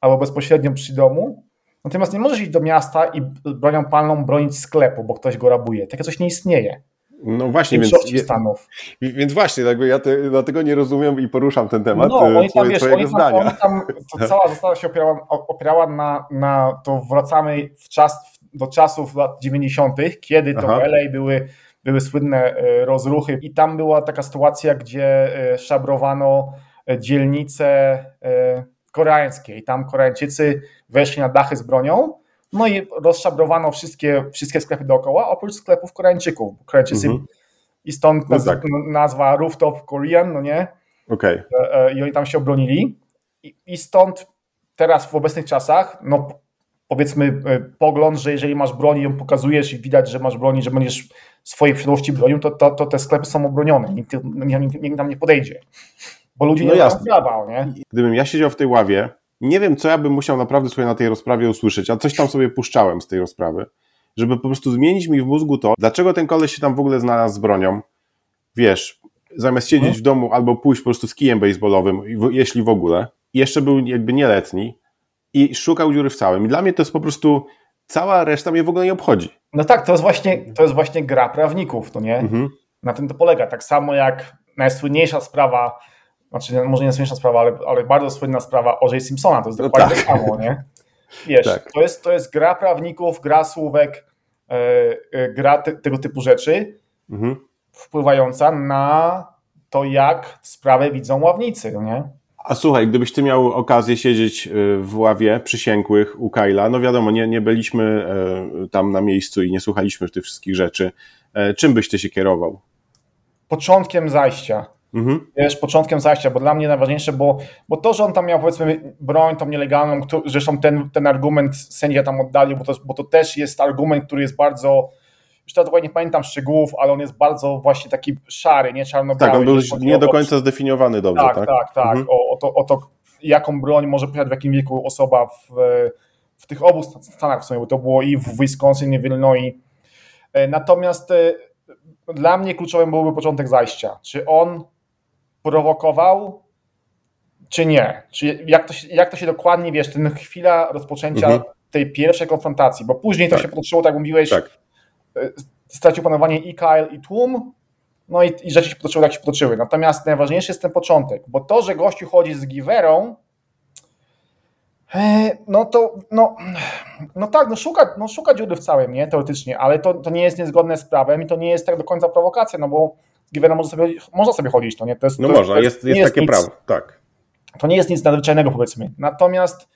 albo bezpośrednio przy domu, natomiast nie możesz iść do miasta i bronią palną bronić sklepu, bo ktoś go rabuje. Takie coś nie istnieje. No właśnie, więc, Stanów. więc właśnie, jakby ja te, dlatego nie rozumiem i poruszam ten temat no, oni tam, wiesz, oni tam, oni tam, to cała została się opierała, opierała na, na to wracamy w czas, do czasów lat 90., kiedy to Aha. w LA były, były słynne e, rozruchy i tam była taka sytuacja, gdzie e, szabrowano e, dzielnice koreańskie i tam Koreańczycy weszli na dachy z bronią no i rozszabrowano wszystkie, wszystkie sklepy dookoła, oprócz sklepów Koreańczyków. Koreańczycy mhm. i stąd no tak. nazwa Rooftop Korean, no nie? Okay. E, e, I oni tam się obronili. I, I stąd teraz w obecnych czasach, no powiedzmy e, pogląd, że jeżeli masz broń i ją pokazujesz i widać, że masz broń że będziesz swojej przyszłości bronił, to, to, to te sklepy są obronione. Nikt, nikt, nikt tam nie podejdzie. Bo ludzie no nie prawa, nie? Gdybym ja siedział w tej ławie, nie wiem, co ja bym musiał naprawdę sobie na tej rozprawie usłyszeć, a coś tam sobie puszczałem z tej rozprawy, żeby po prostu zmienić mi w mózgu to, dlaczego ten koleś się tam w ogóle znalazł z bronią. Wiesz, zamiast siedzieć hmm. w domu albo pójść po prostu z kijem baseballowym, jeśli w ogóle, jeszcze był jakby nieletni i szukał dziury w całym. I dla mnie to jest po prostu cała reszta mnie w ogóle nie obchodzi. No tak, to jest właśnie, to jest właśnie gra prawników, to nie? Mhm. Na tym to polega. Tak samo jak najsłynniejsza sprawa znaczy może nie najsłynniejsza sprawa, ale, ale bardzo słynna sprawa O.J. Simpsona, to jest no dokładnie tak. samo, nie? Wiesz, tak. to, jest, to jest gra prawników, gra słówek, e, e, gra te, tego typu rzeczy, mhm. wpływająca na to, jak sprawę widzą ławnicy, no nie? A słuchaj, gdybyś ty miał okazję siedzieć e, w ławie przysięgłych u Kyla, no wiadomo, nie, nie byliśmy tam na miejscu i nie słuchaliśmy tych wszystkich rzeczy. Czym byś ty się kierował? Początkiem zajścia. Mhm. wiesz, początkiem zajścia, bo dla mnie najważniejsze, bo, bo to, że on tam miał powiedzmy broń tą nielegalną, zresztą ten, ten argument sędzia tam oddalił, bo to, bo to też jest argument, który jest bardzo już teraz dokładnie nie pamiętam szczegółów, ale on jest bardzo właśnie taki szary, nie czarno-biały. Tak, on był nie do końca zdefiniowany dobrze, tak? Tak, tak, tak. Mhm. O, o, to, o to, jaką broń może posiadać w jakim wieku osoba w, w tych obu stanach w sumie, bo to było i w Wisconsin, i w Illinois. E, natomiast e, dla mnie kluczowym byłby początek zajścia. Czy on prowokował, czy nie? Czy jak, to się, jak to się dokładnie, wiesz, ten chwila rozpoczęcia mhm. tej pierwszej konfrontacji, bo później to tak. się potoczyło, tak mówiłeś, tak. E, stracił panowanie i Kyle, i tłum, no i, i rzeczy się potoczyły, jak się potoczyły. Natomiast najważniejszy jest ten początek, bo to, że gościu chodzi z giwerą, e, no to, no, no tak, no szuka, no szuka dziury w całym, nie, teoretycznie, ale to, to nie jest niezgodne z prawem i to nie jest tak do końca prowokacja, no bo z giwerą można sobie, można sobie chodzić, no nie, to jest... No to można, jest, jest, jest takie nic, prawo, tak. To nie jest nic nadzwyczajnego, powiedzmy. Natomiast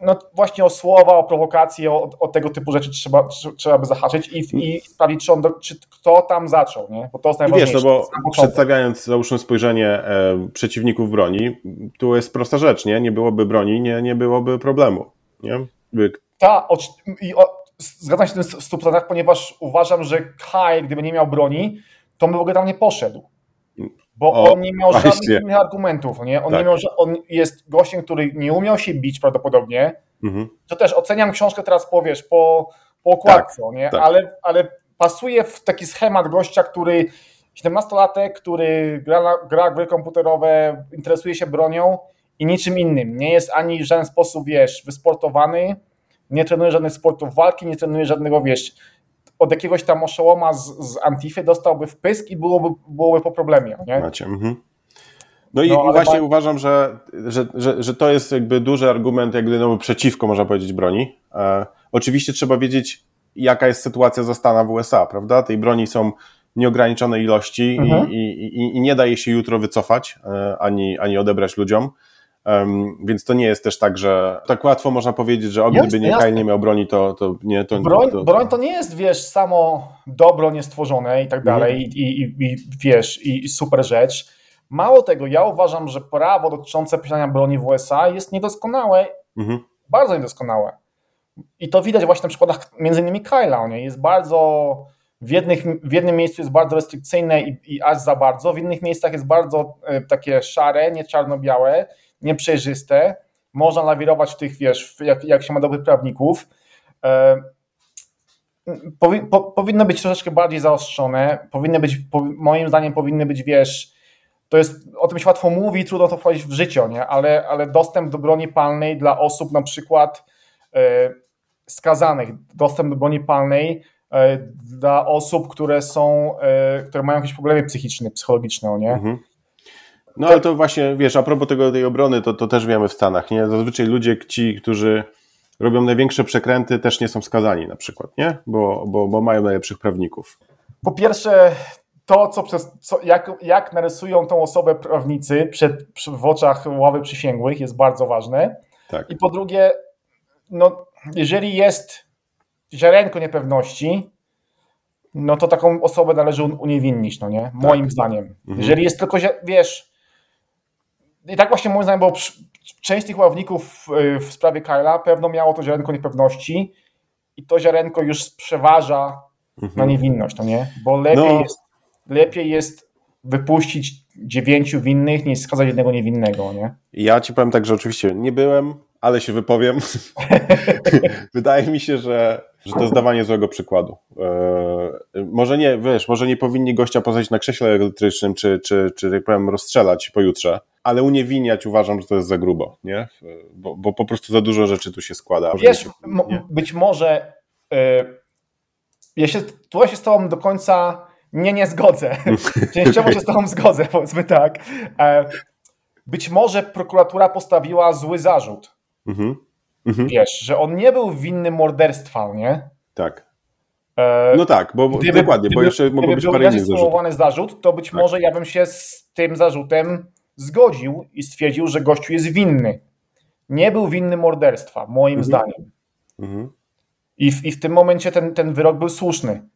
no właśnie o słowa, o prowokacje, o, o, tego typu rzeczy trzeba, trzeba by zahaczyć i, i sprawdzić, czy, on, czy kto tam zaczął, nie? bo to jest najważniejsze. Wiesz, no bo przedstawiając, załóżmy spojrzenie e, przeciwników broni, tu jest prosta rzecz, nie? Nie byłoby broni, nie, nie byłoby problemu, nie? By... Ta, o, i, o, zgadzam się z tym 100%, ponieważ uważam, że Kai, gdyby nie miał broni, to by w ogóle tam nie poszedł. Bo o, on nie miał właśnie. żadnych innych argumentów. Nie? On, tak. nie miał, on jest gościem, który nie umiał się bić prawdopodobnie. Mhm. To też oceniam książkę teraz, powiesz, po, po okładce, tak, nie? Tak. Ale, ale pasuje w taki schemat gościa, który 17-latek, który gra, gra gry komputerowe, interesuje się bronią i niczym innym. Nie jest ani w żaden sposób, wiesz, wysportowany, nie trenuje żadnych sportów walki, nie trenuje żadnego, wiesz, od jakiegoś tam oszołoma z, z Antify dostałby wpysk i byłoby, byłoby po problemie. Nie? Macie, mhm. No i, no, właśnie ma... uważam, że, że, że, że, to jest jakby duży argument, jakby no, przeciwko, można powiedzieć, broni. E, oczywiście trzeba wiedzieć, jaka jest sytuacja zastana w USA, prawda? Tej broni są nieograniczone ilości mhm. i, i, i, nie daje się jutro wycofać, e, ani, ani odebrać ludziom. Um, więc to nie jest też tak, że tak łatwo można powiedzieć, że o, gdyby jasne, nie Kyle nie miał broni, to, to nie. To, broń, to, broń to nie jest, wiesz, samo dobro niestworzone i tak mhm. dalej, i, i, i, wiesz, i, super rzecz. Mało tego, ja uważam, że prawo dotyczące posiadania broni w USA jest niedoskonałe, mhm. bardzo niedoskonałe. I to widać właśnie na przykładach między innymi Kyla, nie? Jest bardzo w, jednych, w jednym miejscu jest bardzo restrykcyjne i, i aż za bardzo, w innych miejscach jest bardzo e, takie szare, nie czarno-białe nieprzejrzyste, można lawirować w tych, wiesz, jak, jak się ma dobrych prawników. E, powi, po, powinno być troszeczkę bardziej zaostrzone, powinny być, po, moim zdaniem powinny być, wiesz, to jest, o tym się łatwo mówi, trudno to wprowadzić w życie, nie? Ale, ale dostęp do broni palnej dla osób na przykład e, skazanych, dostęp do broni palnej e, dla osób, które są, które mają jakieś problemy psychiczne, psychologiczne, nie? Mhm. No ale to właśnie, wiesz, a propos tego, tej obrony, to, to też wiemy w Stanach, nie? Zazwyczaj ludzie, ci, którzy robią największe przekręty, też nie są skazani na przykład, nie? Bo, bo, bo mają najlepszych prawników. Po pierwsze, to, co przez, co, jak, jak narysują tą osobę prawnicy przed, w oczach ławy przysięgłych jest bardzo ważne. Tak. I po drugie, no, jeżeli jest ziarenko niepewności, no to taką osobę należy uniewinnić, no nie? Moim tak. zdaniem. Mhm. Jeżeli jest tylko, wiesz, i tak właśnie moim zdaniem, bo część tych ławników y, w sprawie Kyla pewno miało to ziarenko niepewności i to ziarenko już przeważa mhm. na niewinność, to nie? Bo lepiej, no. jest, lepiej jest wypuścić dziewięciu winnych niż skazać jednego niewinnego, nie? Ja ci powiem tak, że oczywiście nie byłem, ale się wypowiem. Wydaje mi się, że, że to zdawanie złego przykładu. Eee, może nie, wiesz, może nie powinni gościa poznać na krześle elektrycznym, czy, czy, czy tak powiem, rozstrzelać pojutrze, ale uniewinniać uważam, że to jest za grubo, nie? Bo, bo po prostu za dużo rzeczy tu się składa. Wiesz, się, być może yy, ja się, tu się z tobą do końca nie, nie zgodzę. Częściowo się z tobą zgodzę, powiedzmy tak. E, być może prokuratura postawiła zły zarzut. Mhm. Mhm. Wiesz, że on nie był winny morderstwa, nie? Tak. E, no tak, bo gdyby, dokładnie, gdyby, bo jeszcze mogło być parę innych zarzutów. zarzut, to być tak. może ja bym się z tym zarzutem zgodził i stwierdził, że gościu jest winny. Nie był winny morderstwa, moim mhm. zdaniem. Mhm. I, w, I w tym momencie ten, ten wyrok był słuszny.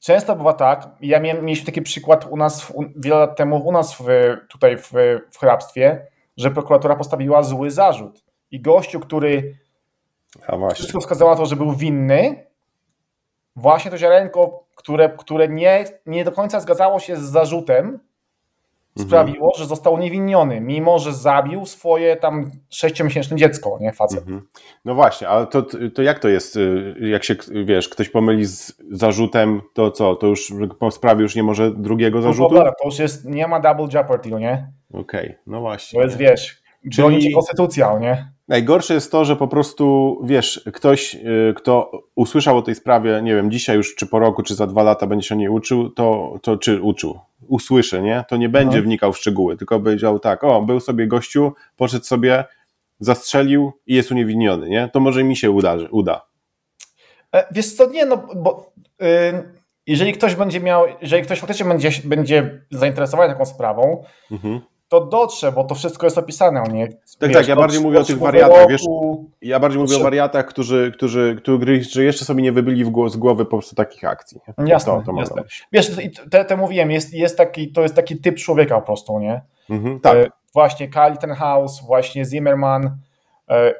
często bywa tak, ja miałem, mieliśmy taki przykład u nas, w, wiele lat temu u nas w, tutaj w, w hrabstwie, że prokuratura postawiła zły zarzut i gościu, który wszystko wskazało na to, że był winny, właśnie to ziarenko, które, które nie, nie do końca zgadzało się z zarzutem, Mhm. sprawiło, że został niewinniony, mimo że zabił swoje tam sześciomiesięczne dziecko, nie facet. Mhm. No właśnie, ale to, to jak to jest, y, jak się, wiesz, ktoś pomyli z zarzutem, to co, to już po sprawie już nie może drugiego no zarzutu? No, to już jest, nie ma double jeopardy, nie? Okej, okay, no właśnie. To jest, wiesz, Czyli... konstytucja, nie? Najgorsze jest to, że po prostu, wiesz, ktoś, y, kto usłyszał o tej sprawie, nie wiem, dzisiaj już, czy po roku, czy za dwa lata będzie się o niej uczył, to, to czy uczył, usłyszy, nie? To nie będzie no. wnikał w szczegóły, tylko powiedział tak, o, był sobie gościu, poszedł sobie, zastrzelił i jest uniewinniony, nie? To może mi się uda. uda. E, wiesz co, nie, no, bo yy, jeżeli ktoś będzie miał, jeżeli ktoś faktycznie będzie, będzie zainteresowany taką sprawą, mhm to dotrze, bo to wszystko jest opisane. Nie? Tak, wiesz, tak, ja bardziej mówię o tych wariatach, wiesz, ja bardziej mówię o wariatach, którzy, którzy, którzy jeszcze sobie nie wybyli w z głowy po prostu takich akcji. Jasne, to, to jasne. Wiesz, te, te mówiłem, jest, jest taki, to jest taki typ człowieka po prostu, nie? Mhm, tak. E, właśnie Kali House, właśnie Zimmerman. E,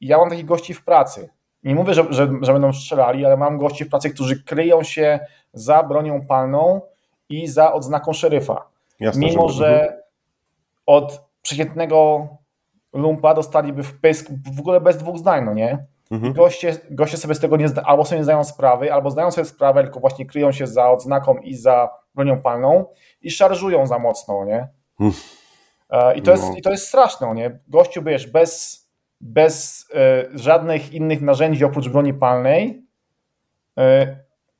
ja mam takich gości w pracy. Nie mówię, że, że, że będą strzelali, ale mam gości w pracy, którzy kryją się za bronią palną i za odznaką szeryfa. Jasne, Mimo, że, że mhm od przeciętnego lumpa dostaliby w pysk w ogóle bez dwóch zdań, no nie? Mhm. Goście, goście sobie z tego nie zda, albo sobie nie zdają sprawy, albo zdają sobie sprawę, tylko właśnie kryją się za odznaką i za bronią palną i szarżują za mocno, nie? Hmm. I to, jest, no. I to jest straszne, nie? Gościu, wiesz, bez, bez e, żadnych innych narzędzi oprócz broni palnej, e,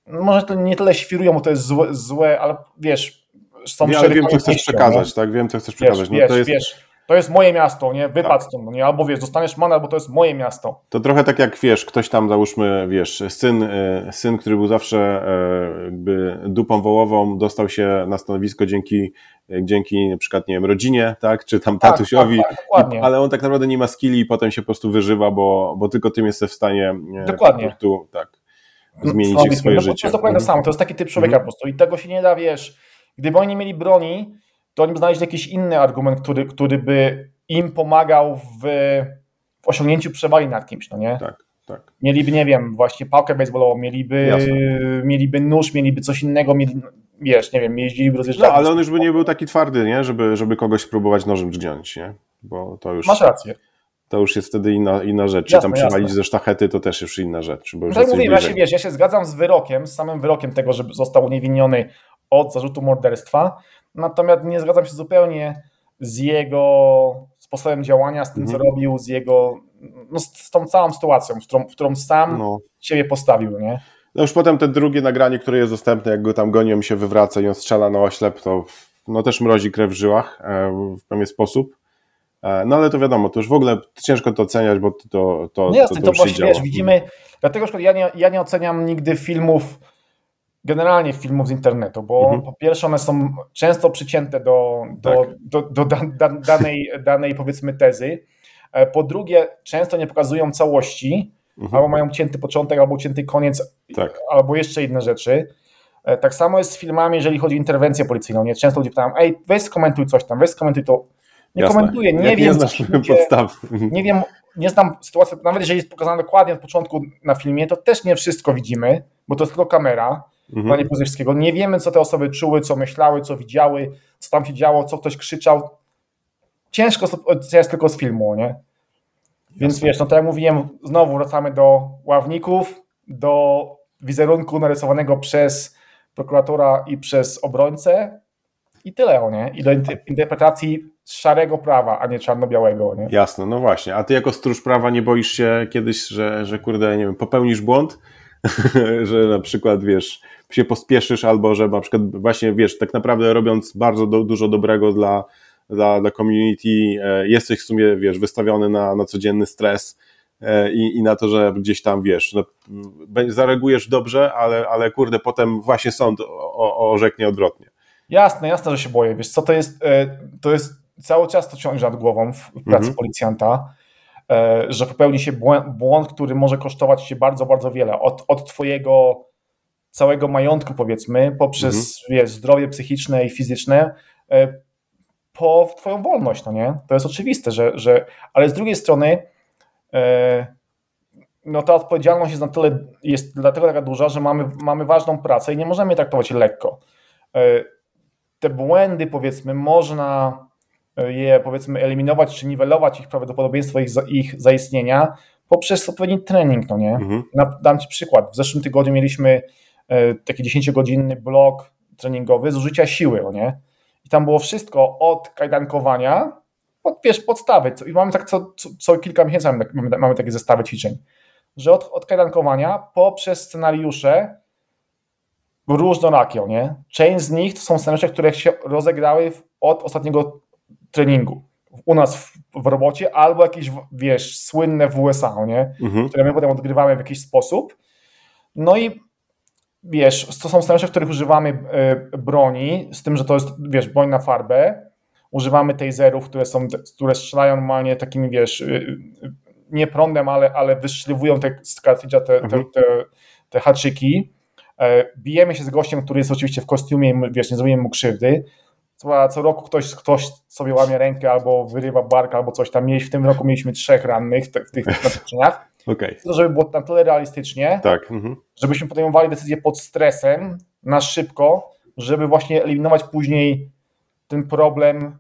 może to nie tyle świrują, bo to jest złe, złe ale wiesz, są ja wiem, co chcesz przekazać, nie? tak? Wiem, co chcesz przekazać. Wiesz, no, to jest... wiesz, to jest moje miasto, nie? Wypad tak. stąd, nie? Albo wiesz, dostaniesz mandat, bo to jest moje miasto. To trochę tak jak, wiesz, ktoś tam, załóżmy, wiesz, syn, e, syn który był zawsze e, jakby dupą wołową, dostał się na stanowisko dzięki, dzięki na przykład, nie wiem, rodzinie, tak? Czy tam tak, tatusiowi, tak, tak, ale on tak naprawdę nie ma skilli i potem się po prostu wyżywa, bo, bo tylko tym jesteś w stanie e, dokładnie. po prostu, tak, zmienić no, swoje no, życie. To jest dokładnie mhm. to samo, to jest taki typ człowieka mhm. po prostu i tego się nie da, wiesz Gdyby oni nie mieli broni, to oni by znaleźli jakiś inny argument, który, który by im pomagał w, w osiągnięciu przewagi nad kimś, no nie? Tak, tak. Mieliby, nie wiem, właśnie pałkę baseballową, mieliby, mieliby nóż, mieliby coś innego, mieli, wiesz, nie wiem, jeździliby rozjeżdżać. No, ale on już by nie był taki twardy, nie? Żeby, żeby kogoś spróbować nożem dźgnąć, nie? Bo to już... Masz rację. To już jest wtedy inna, inna rzecz. Czy tam przewalić ze sztachety, to też już inna rzecz. Bo już tak mówię, ja się, wiesz, ja się zgadzam z wyrokiem, z samym wyrokiem tego, że został uniewinniony od zarzutu morderstwa, natomiast nie zgadzam się zupełnie z jego sposobem działania, z tym, mhm. co robił, z jego, no, z tą całą sytuacją, w którą, w którą sam no. siebie postawił, nie? No już potem te drugie nagranie, które jest dostępne, jak go tam gonią się wywraca i on strzela na oślep, to no też mrozi krew w żyłach e, w pewien sposób. E, no ale to wiadomo, to już w ogóle ciężko to oceniać, bo to, to, to, no jasne, to, to, to właśnie, wiesz, widzimy, dlatego ja nie, ja nie oceniam nigdy filmów generalnie filmów z internetu, bo mhm. po pierwsze one są często przycięte do, do, tak. do, do, da, danej, danej powiedzmy tezy, e, po drugie często nie pokazują całości, mhm. albo mają cięty początek, albo cięty koniec, tak. albo jeszcze inne rzeczy. E, tak samo jest z filmami, jeżeli chodzi o interwencję policyjną. Nie? Często ludzie pytają, ej, weź skomentuj coś tam, weź skomentuj to. Nie Jasne. komentuję, nie Jak wiem. Nie znasz podstaw. Nie wiem, nie znam sytuacji, nawet jeżeli jest pokazane dokładnie od początku na filmie, to też nie wszystko widzimy, bo to jest tylko kamera mhm. panie. Nie wiemy, co te osoby czuły, co myślały, co widziały, co tam się działo, co ktoś krzyczał. Ciężko oceniać tylko z filmu, nie? Więc Jasne. wiesz, no tak jak mówiłem, znowu wracamy do ławników, do wizerunku narysowanego przez prokuratora i przez obrońcę i tyle, nie? I do interpretacji szarego prawa, a nie czarno-białego, nie? Jasne, no właśnie. A ty jako stróż prawa nie boisz się kiedyś, że, że kurde, nie wiem, popełnisz błąd, że na przykład, wiesz, się pospieszysz, albo że na przykład właśnie, wiesz, tak naprawdę robiąc bardzo do, dużo dobrego dla, dla, dla community, e, jesteś w sumie, wiesz, wystawiony na, na codzienny stres e, i, i na to, że gdzieś tam, wiesz, no, zareagujesz dobrze, ale, ale kurde, potem właśnie sąd orzeknie odwrotnie. Jasne, jasne, że się boję, wiesz, co to jest, e, to jest cały czas to ciąży nad głową w pracy mhm. policjanta, że popełni się błąd, błąd, który może kosztować się bardzo, bardzo wiele, od, od twojego całego majątku, powiedzmy, poprzez mhm. wiesz, zdrowie psychiczne i fizyczne, e, po twoją wolność, no nie? To jest oczywiste, że, że ale z drugiej strony e, no ta odpowiedzialność jest na tyle, jest dlatego taka duża, że mamy, mamy ważną pracę i nie możemy jej traktować lekko. E, te błędy, powiedzmy, można je, powiedzmy, eliminować czy niwelować ich prawdopodobieństwo ich, ich zaistnienia poprzez odpowiedni trening, no nie? Mhm. Dam Ci przykład. W zeszłym tygodniu mieliśmy e, taki 10-godzinny blok treningowy z użycia siły, no nie? I tam było wszystko od kajdankowania, od, wiesz, podstawy. I mamy tak co, co, co kilka miesięcy mamy, mamy, mamy takie zestawy ćwiczeń że od, od kajdankowania poprzez scenariusze różnorakie, nie? Część z nich to są scenariusze, które się rozegrały od ostatniego treningu. U nas w, w robocie, albo jakieś, wiesz, słynne w USA, nie? Mhm. Które my potem odgrywamy w jakiś sposób. No i wiesz, to są scenariusze, w których używamy e, broni, z tym, że to jest, wiesz, broń na farbę. Używamy taserów, które są, które strzelają normalnie takimi, wiesz, e, nie prądem, ale, ale wyszliwują te z te, te, mhm. te, te haczyki. E, bijemy się z gościem, który jest oczywiście w kostiumie i wiesz, nie zrobimy mu krzywdy. Co, co roku ktoś, ktoś sobie łamie rękę albo wyrywa bark albo coś tam. W tym roku mieliśmy trzech rannych w tych naczyniach. Okay. To, żeby było na tyle realistycznie, tak. Mhm. żebyśmy podejmowali decyzje pod stresem, na szybko, żeby właśnie eliminować później ten problem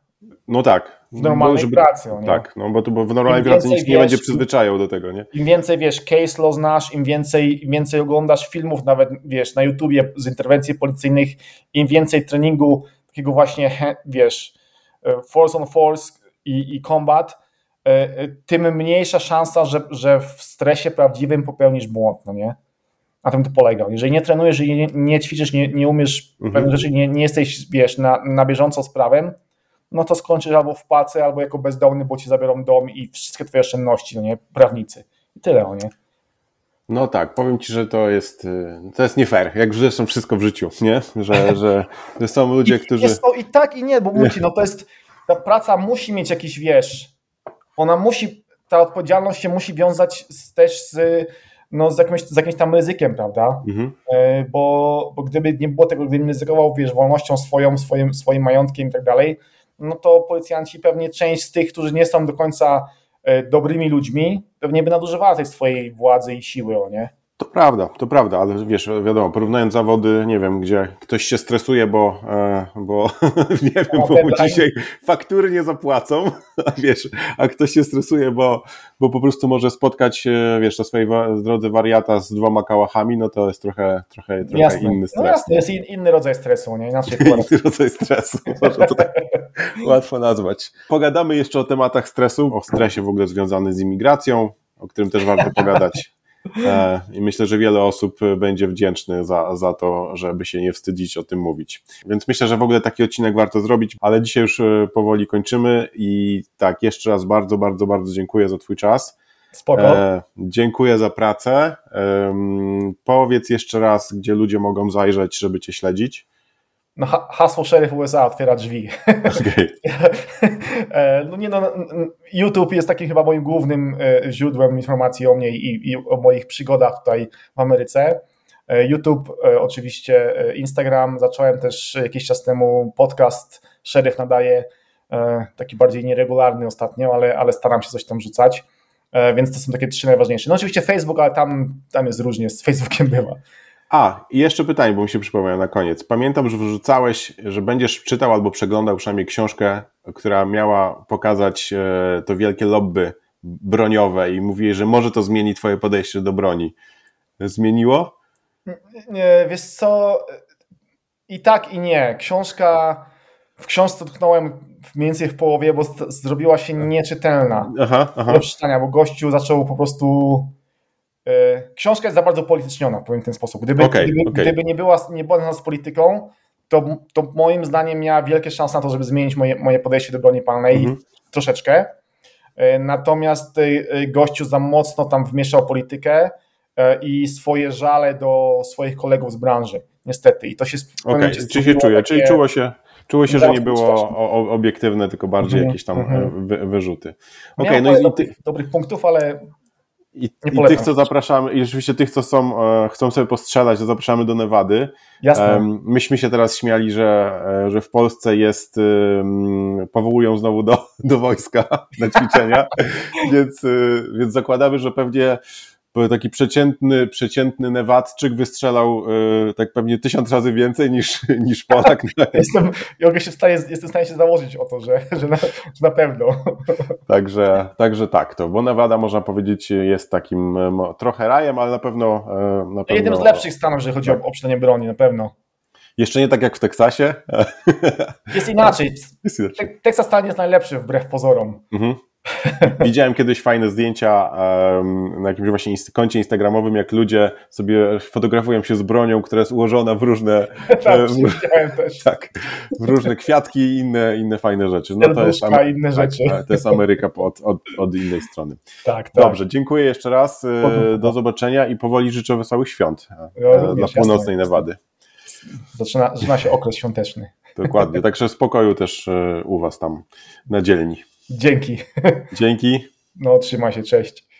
no tak. W normalnej żeby, pracy. Nie? Tak, no bo, tu, bo w normalnej pracy nikt nie będzie przyzwyczajał do tego, nie? Im więcej wiesz, case law znasz, im więcej, im więcej oglądasz filmów, nawet wiesz, na YouTubie z interwencji policyjnych, im więcej treningu takiego właśnie, wiesz, e, force on force i, i combat, e, e, tym mniejsza szansa, że, że w stresie prawdziwym popełnisz błąd, no nie? Na tym to polega. Jeżeli nie trenujesz, jeżeli nie, nie ćwiczysz, nie, nie umiesz mhm. pewnych rzeczy, nie, nie jesteś, wiesz, na, na bieżąco z prawem, no to skończysz albo w pacy, albo jako bezdomny, bo ci zabiorą dom i wszystkie twoje oszczędności, no nie, prawnicy. I tyle, no nie. No tak, powiem ci, że to jest, y, to jest nie fair, jak zresztą wszystko w życiu, nie? Że, że, że są ludzie, I, którzy... Jest to i tak i nie, bo mówię no to jest, ta praca musi mieć jakiś, wiesz, ona musi, ta odpowiedzialność się musi wiązać z, też z, no, z, jakimś, z jakimś tam ryzykiem, prawda? Mhm. E, bo, bo gdyby nie było tego, gdybym ryzykował, wiesz, wolnością swoją, swoim, swoim majątkiem i tak dalej, no to policjanci pewnie część z tych, którzy nie są do końca dobrymi ludźmi, pewnie by nadużywała tej swojej władzy i siły, o nie? To prawda, to prawda, ale wiesz, wiadomo, porównując zawody, nie wiem, gdzie ktoś się stresuje, bo, e, bo nie wiem, bo mu dzisiaj faktury nie zapłacą, a wiesz, a ktoś się stresuje, bo, bo po prostu może spotkać, wiesz, na swojej drodze wariata z dwoma kałachami, no to jest trochę, trochę, trochę jasne. inny no stres. No jasne, jest inny rodzaj stresu, nie? Inaczej inny rodzaj stresu, można to tak łatwo nazwać. Pogadamy jeszcze o tematach stresu, o stresie w ogóle związanym z imigracją, o którym też warto pogadać. E, I myślę, że wiele osób będzie wdzięczny za, za to, żeby się nie wstydzić o tym mówić. Więc myślę, że w ogóle taki odcinek warto zrobić, ale dzisiaj już e, powoli kończymy i tak, jeszcze raz bardzo, bardzo, bardzo dziękuję za Twój czas. Spoko. E, dziękuję za pracę. E, powiedz jeszcze raz, gdzie ludzie mogą zajrzeć, żeby Cię śledzić no, hasło szeryf USA otwiera drzwi. Okay. E, no nie no, YouTube jest takim chyba moim głównym e, źródłem informacji o mnie i, i o moich przygodach tutaj w Ameryce. E, YouTube, oczywiście Instagram, zacząłem też jakiś czas temu podcast Szeryf nadaje, taki bardziej nieregularny ostatnio, ale, ale staram się coś tam rzucać, więc to są takie trzy najważniejsze. No oczywiście Facebook, ale tam, tam jest różnie, z Facebookiem bywa. A, i jeszcze pytanie, bo mi się przypomniał na koniec. Pamiętam, że wrzucałeś, że będziesz czytał albo przeglądał przynajmniej książkę, która miała pokazać e, to wielkie lobby broniowe i mówiłeś, że może to zmieni twoje podejście do broni. Zmieniło? Nie, wiesz co, i tak i nie. Książka, w książce dotknąłem mniej więcej w połowie, bo zrobiła się nieczytelna aha, aha. do przeczytania, bo gościu zaczął po prostu książka jest za bardzo polityczniona, powiem w ten sposób. Gdyby, okay, gdyby, okay. gdyby nie była, nie była z polityką, to, to moim zdaniem miała wielkie szanse na to, żeby zmienić moje, moje podejście do broni palnej mm -hmm. troszeczkę. E, natomiast e, gościu za mocno tam wmieszał politykę i swoje żale do swoich kolegów z branży, niestety. I to się okay. Czy się czuje? Takie... Czyli czuło się, czuło się, że nie było obiektywne, tylko bardziej mm -hmm. jakieś tam mm -hmm. wy, wyrzuty. Okay, no i ty... dobrych punktów, ale I, I tych, co zapraszamy, i rzeczywiście tych, co są, e, chcą sobie postrzelać, to zapraszamy do Nevady. Jasne. Myśmy się teraz śmiali, że, e, że w Polsce jest, powołują znowu do, do wojska na ćwiczenia, więc, więc zakładamy, że pewnie taki przeciętny, przeciętny Newadczyk wystrzelał y, tak pewnie tysiąc razy więcej niż, niż Polak. jestem, ja się w stanie, jestem w stanie się założyć o to, że, że, na, że na pewno. Także, także tak, to, bo Nevada można powiedzieć jest takim trochę rajem, ale na pewno... E, na pewno Jednym z lepszych stanów, jeżeli chodzi tak. o obszczenie broni, na pewno. Jeszcze nie tak jak w Teksasie. Jest inaczej. Jest inaczej. Teksas stan jest najlepszy wbrew pozorom. Mhm. Widziałem kiedyś fajne zdjęcia um, na jakimś właśnie koncie instagramowym, jak ludzie sobie fotografują się z bronią, która jest ułożona w różne tak, w, też. tak, w różne kwiatki i inne, inne fajne rzeczy. No to jest, inne tak, rzeczy. Tak, to jest Ameryka od, od, od innej strony. Tak, tak. Dobrze, dziękuję jeszcze raz. E, do zobaczenia i powoli życzę wesołych świąt ja, dla północnej jasne. Nevady. Zaczyna, zaczyna się okres świąteczny. Dokładnie, także spokoju też e, u Was tam na dzielni. Dzięki. Dzięki. No, trzymaj się, cześć.